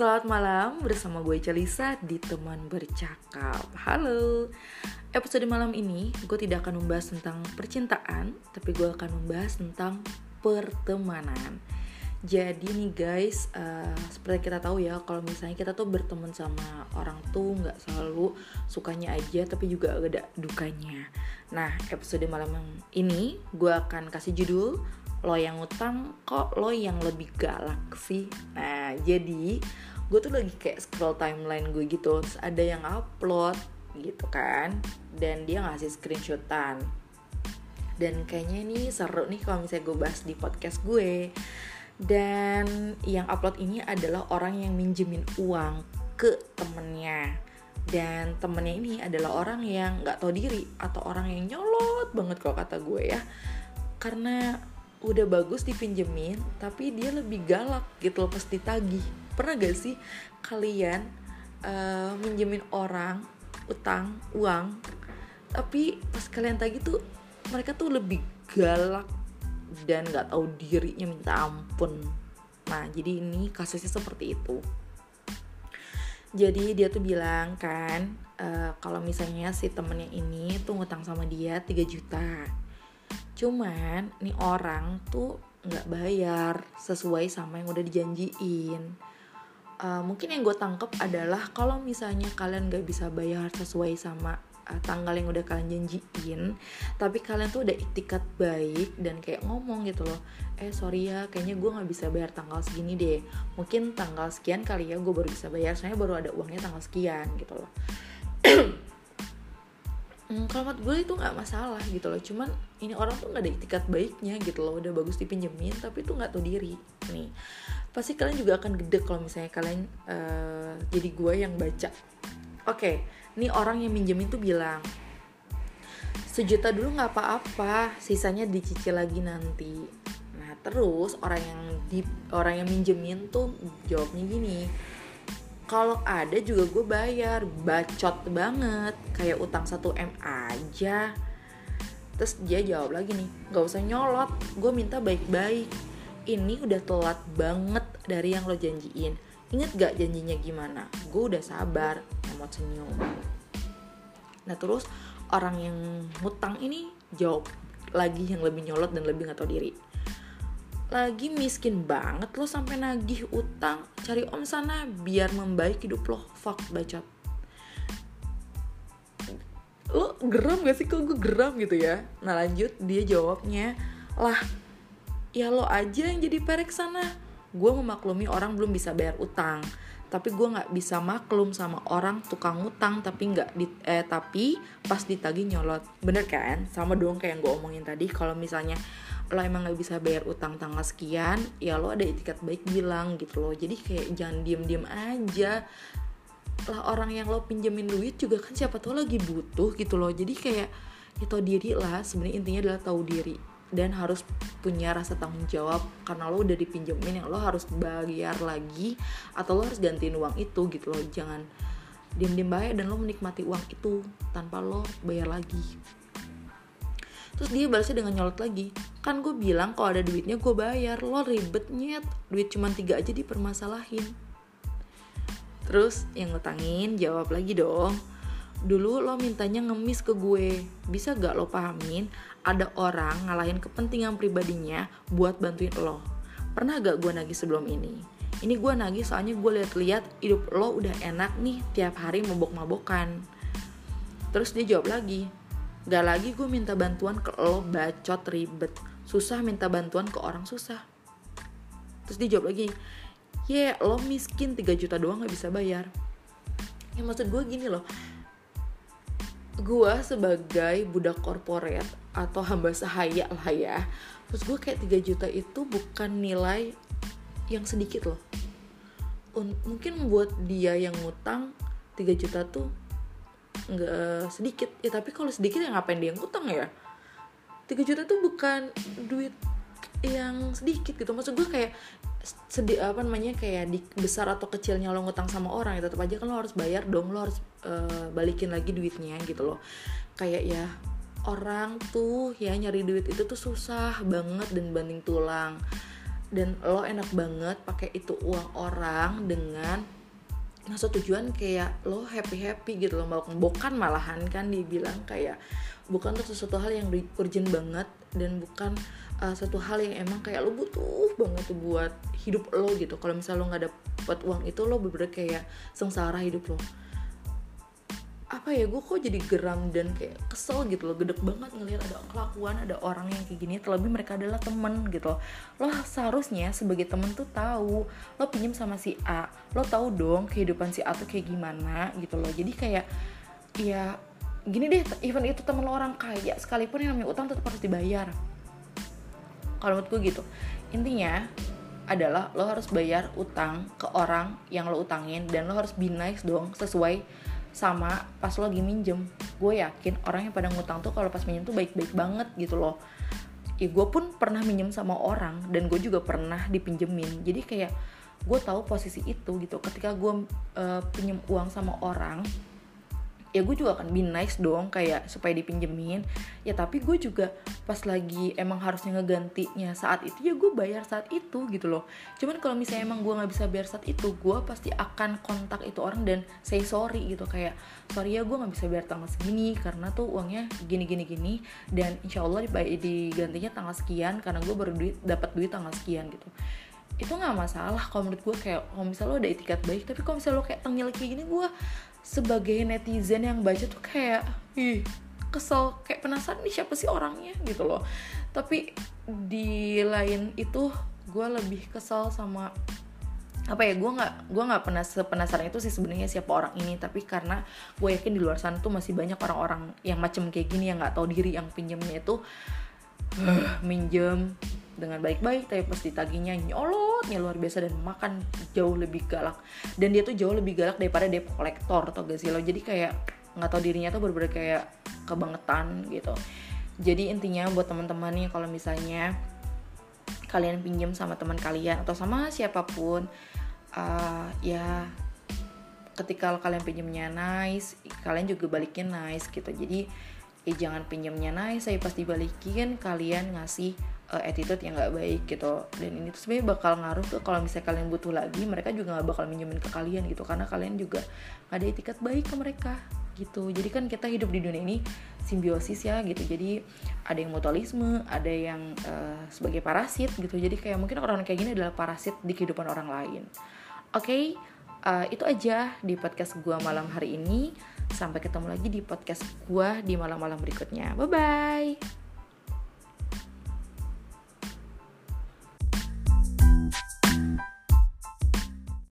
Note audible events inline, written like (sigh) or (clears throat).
Selamat malam bersama gue Celisa di Teman Bercakap. Halo. Episode malam ini gue tidak akan membahas tentang percintaan Tapi gue akan membahas tentang pertemanan. Jadi nih guys, uh, seperti kita tahu ya Kalau misalnya kita tuh berteman sama orang tuh nggak selalu sukanya aja Tapi juga ada dukanya. Nah episode malam ini gue akan kasih judul lo yang ngutang kok lo yang lebih galak sih? Nah jadi gue tuh lagi kayak scroll timeline gue gitu terus ada yang upload gitu kan. Dan dia ngasih screenshotan. Dan kayaknya ini seru nih kalau misalnya gue bahas di podcast gue. Dan yang upload ini adalah orang yang minjemin uang ke temennya. Dan temennya ini adalah orang yang nggak tahu diri atau orang yang nyolot banget kalau kata gue ya. Karena udah bagus dipinjemin tapi dia lebih galak gitu loh pas ditagih. Pernah gak sih kalian uh, minjemin orang utang uang tapi pas kalian tagih tuh mereka tuh lebih galak dan nggak tahu dirinya minta ampun. Nah jadi ini kasusnya seperti itu. Jadi dia tuh bilang kan uh, kalau misalnya si temennya ini tuh ngutang sama dia 3 juta cuman nih orang tuh nggak bayar sesuai sama yang udah dijanjiin. Uh, mungkin yang gue tangkep adalah kalau misalnya kalian nggak bisa bayar sesuai sama uh, tanggal yang udah kalian janjiin tapi kalian tuh udah itikat baik dan kayak ngomong gitu loh eh sorry ya kayaknya gue nggak bisa bayar tanggal segini deh. Mungkin tanggal sekian kali ya gue baru bisa bayar soalnya baru ada uangnya tanggal sekian gitu loh (clears throat) hmm, kalau menurut gue itu nggak masalah gitu loh. Cuman ini orang tuh nggak ada etikat baiknya gitu loh. Udah bagus dipinjemin tapi tuh nggak tahu diri. Nih pasti kalian juga akan gede kalau misalnya kalian uh, jadi gue yang baca. Oke okay, ini orang yang minjemin tuh bilang sejuta dulu nggak apa-apa sisanya dicicil lagi nanti. Nah terus orang yang di orang yang minjemin tuh jawabnya gini kalau ada juga gue bayar bacot banget. Kayak utang 1 m aja. Terus dia jawab lagi nih gak usah nyolot gue minta baik-baik. Ini udah telat banget dari yang lo janjiin. Inget gak janjinya gimana? Gue udah sabar emot senyum. Nah terus orang yang ngutang ini jawab lagi yang lebih nyolot dan lebih gak tau diri lagi miskin banget lo sampai nagih utang cari om sana biar membaik hidup lo. Fuck bacot. Lo geram gak sih? Kok gue geram gitu ya? Nah lanjut dia jawabnya lah ya lo aja yang jadi perek sana. Gue memaklumi orang belum bisa bayar utang. Tapi gue nggak bisa maklum sama orang tukang utang tapi nggak di eh tapi pas ditagih nyolot. Bener kan? Sama dong kayak yang gue omongin tadi. Kalau misalnya lo emang nggak bisa bayar utang tanggal sekian ya lo ada etikat baik bilang gitu loh. Jadi kayak jangan diem diem aja. Lah orang yang lo pinjemin duit juga kan siapa tahu lagi butuh gitu loh. Jadi kayak ya tau diri lah. Sebenarnya intinya adalah tahu diri dan harus punya rasa tanggung jawab. Karena lo udah dipinjemin yang lo harus bayar lagi atau lo harus gantiin uang itu gitu loh. Jangan diem-diem bayar dan lo menikmati uang itu tanpa lo bayar lagi terus dia balasnya dengan nyolot lagi. Kan gue bilang kalau ada duitnya gue bayar. Lo ribetnya duit cuma tiga aja dipermasalahin. Terus yang ngutangin jawab lagi dong. Dulu lo mintanya ngemis ke gue. Bisa gak lo pahamin ada orang ngalahin kepentingan pribadinya buat bantuin lo. Pernah gak gue nagih sebelum ini? Ini gue nagih soalnya gue liat-liat hidup lo udah enak nih tiap hari mabok-mabokan. Terus dia jawab lagi Gak lagi gue minta bantuan ke lo bacot ribet. Susah minta bantuan ke orang susah. Terus dia jawab lagi Ya yeah, lo miskin 3 juta doang gak bisa bayar. Ya maksud gue gini loh. Gue sebagai budak korporat Atau hamba sahaya lah ya Terus gue kayak 3 juta itu bukan nilai yang sedikit loh. Mungkin buat dia yang ngutang 3 juta tuh nggak sedikit. Ya tapi kalau sedikit ya ngapain dia ngutang ya? 3 juta tuh bukan duit yang sedikit gitu. Maksud gue kayak sedih apa namanya kayak di besar atau kecilnya lo ngutang sama orang ya tetap aja kan lo harus bayar dong. Lo harus uh, balikin lagi duitnya gitu loh. Kayak ya orang tuh ya nyari duit itu tuh susah banget dan banding tulang. Dan lo enak banget pakai itu uang orang dengan maksud tujuan kayak lo happy happy gitu lo mau bukan malahan kan dibilang kayak bukan untuk sesuatu hal yang urgent banget dan bukan uh, satu hal yang emang kayak lo butuh banget tuh buat hidup lo gitu. Kalau misalnya lo nggak dapet uang itu lo bener-bener kayak sengsara hidup lo apa ya gue kok jadi geram dan kayak kesel gitu loh. Gedek banget ngelihat ada kelakuan ada orang yang kayak gini terlebih mereka adalah temen gitu lo seharusnya sebagai temen tuh tahu lo pinjam sama si A lo tahu dong kehidupan si A tuh kayak gimana gitu loh. Jadi kayak ya gini deh even itu temen lo orang kaya sekalipun yang namanya utang tetap harus dibayar. Kalau menurut gue gitu. Intinya adalah lo harus bayar utang ke orang yang lo utangin dan lo harus be nice dong sesuai sama pas lo lagi minjem. Gue yakin orang yang pada ngutang tuh kalau pas minjem tuh baik-baik banget gitu loh. Ya gue pun pernah minjem sama orang dan gue juga pernah dipinjemin. Jadi kayak gue tahu posisi itu gitu. Ketika gue uh, pinjem uang sama orang ya gue juga akan be nice dong kayak supaya dipinjemin. Ya tapi gue juga pas lagi emang harusnya ngegantinya saat itu ya gue bayar saat itu gitu loh. Cuman kalau misalnya emang gue nggak bisa bayar saat itu gue pasti akan kontak itu orang dan say sorry gitu. Kayak sorry ya gue nggak bisa bayar tanggal segini karena tuh uangnya gini gini gini. Dan insya Allah digantinya tanggal sekian karena gue baru duit dapat duit tanggal sekian gitu. Itu nggak masalah kalau menurut gue kayak kalau misalnya lo ada etikat baik tapi kalau misalnya lo kayak tengil kayak gini gue sebagai netizen yang baca tuh kayak ih kesel kayak penasaran nih siapa sih orangnya gitu loh. Tapi di lain itu gue lebih kesel sama apa ya gue nggak gue nggak pernah penasaran itu sih sebenarnya siapa orang ini. Tapi karena gue yakin di luar sana tuh masih banyak orang-orang yang macem kayak gini yang nggak tahu diri yang pinjamnya itu (sighs) minjem dengan baik-baik tapi pas ditagihnya nyolotnya luar biasa dan makan jauh lebih galak. Dan dia tuh jauh lebih galak daripada debt kolektor atau gak sih lo? Jadi kayak nggak tahu dirinya tuh bener-bener kayak kebangetan gitu. Jadi intinya buat teman-teman nih kalau misalnya kalian pinjam sama teman kalian atau sama siapa pun uh, ya ketika kalian pinjamnya nice kalian juga balikin nice gitu. Jadi eh jangan pinjamnya nice saya pas dibalikin kalian ngasih uh, attitude yang nggak baik gitu. Dan ini tuh sebenarnya bakal ngaruh tuh kalau misalnya kalian butuh lagi mereka juga nggak bakal minjemin ke kalian gitu. Karena kalian juga gak ada etikat baik ke mereka gitu. Jadi kan kita hidup di dunia ini simbiosis ya gitu. Jadi ada yang mutualisme ada yang uh, sebagai parasit gitu. Jadi kayak mungkin orang-orang kayak gini adalah parasit di kehidupan orang lain. Oke okay, uh, eh, itu aja di podcast gua malam hari ini. Sampai ketemu lagi di podcast gua di malam-malam berikutnya. Bye bye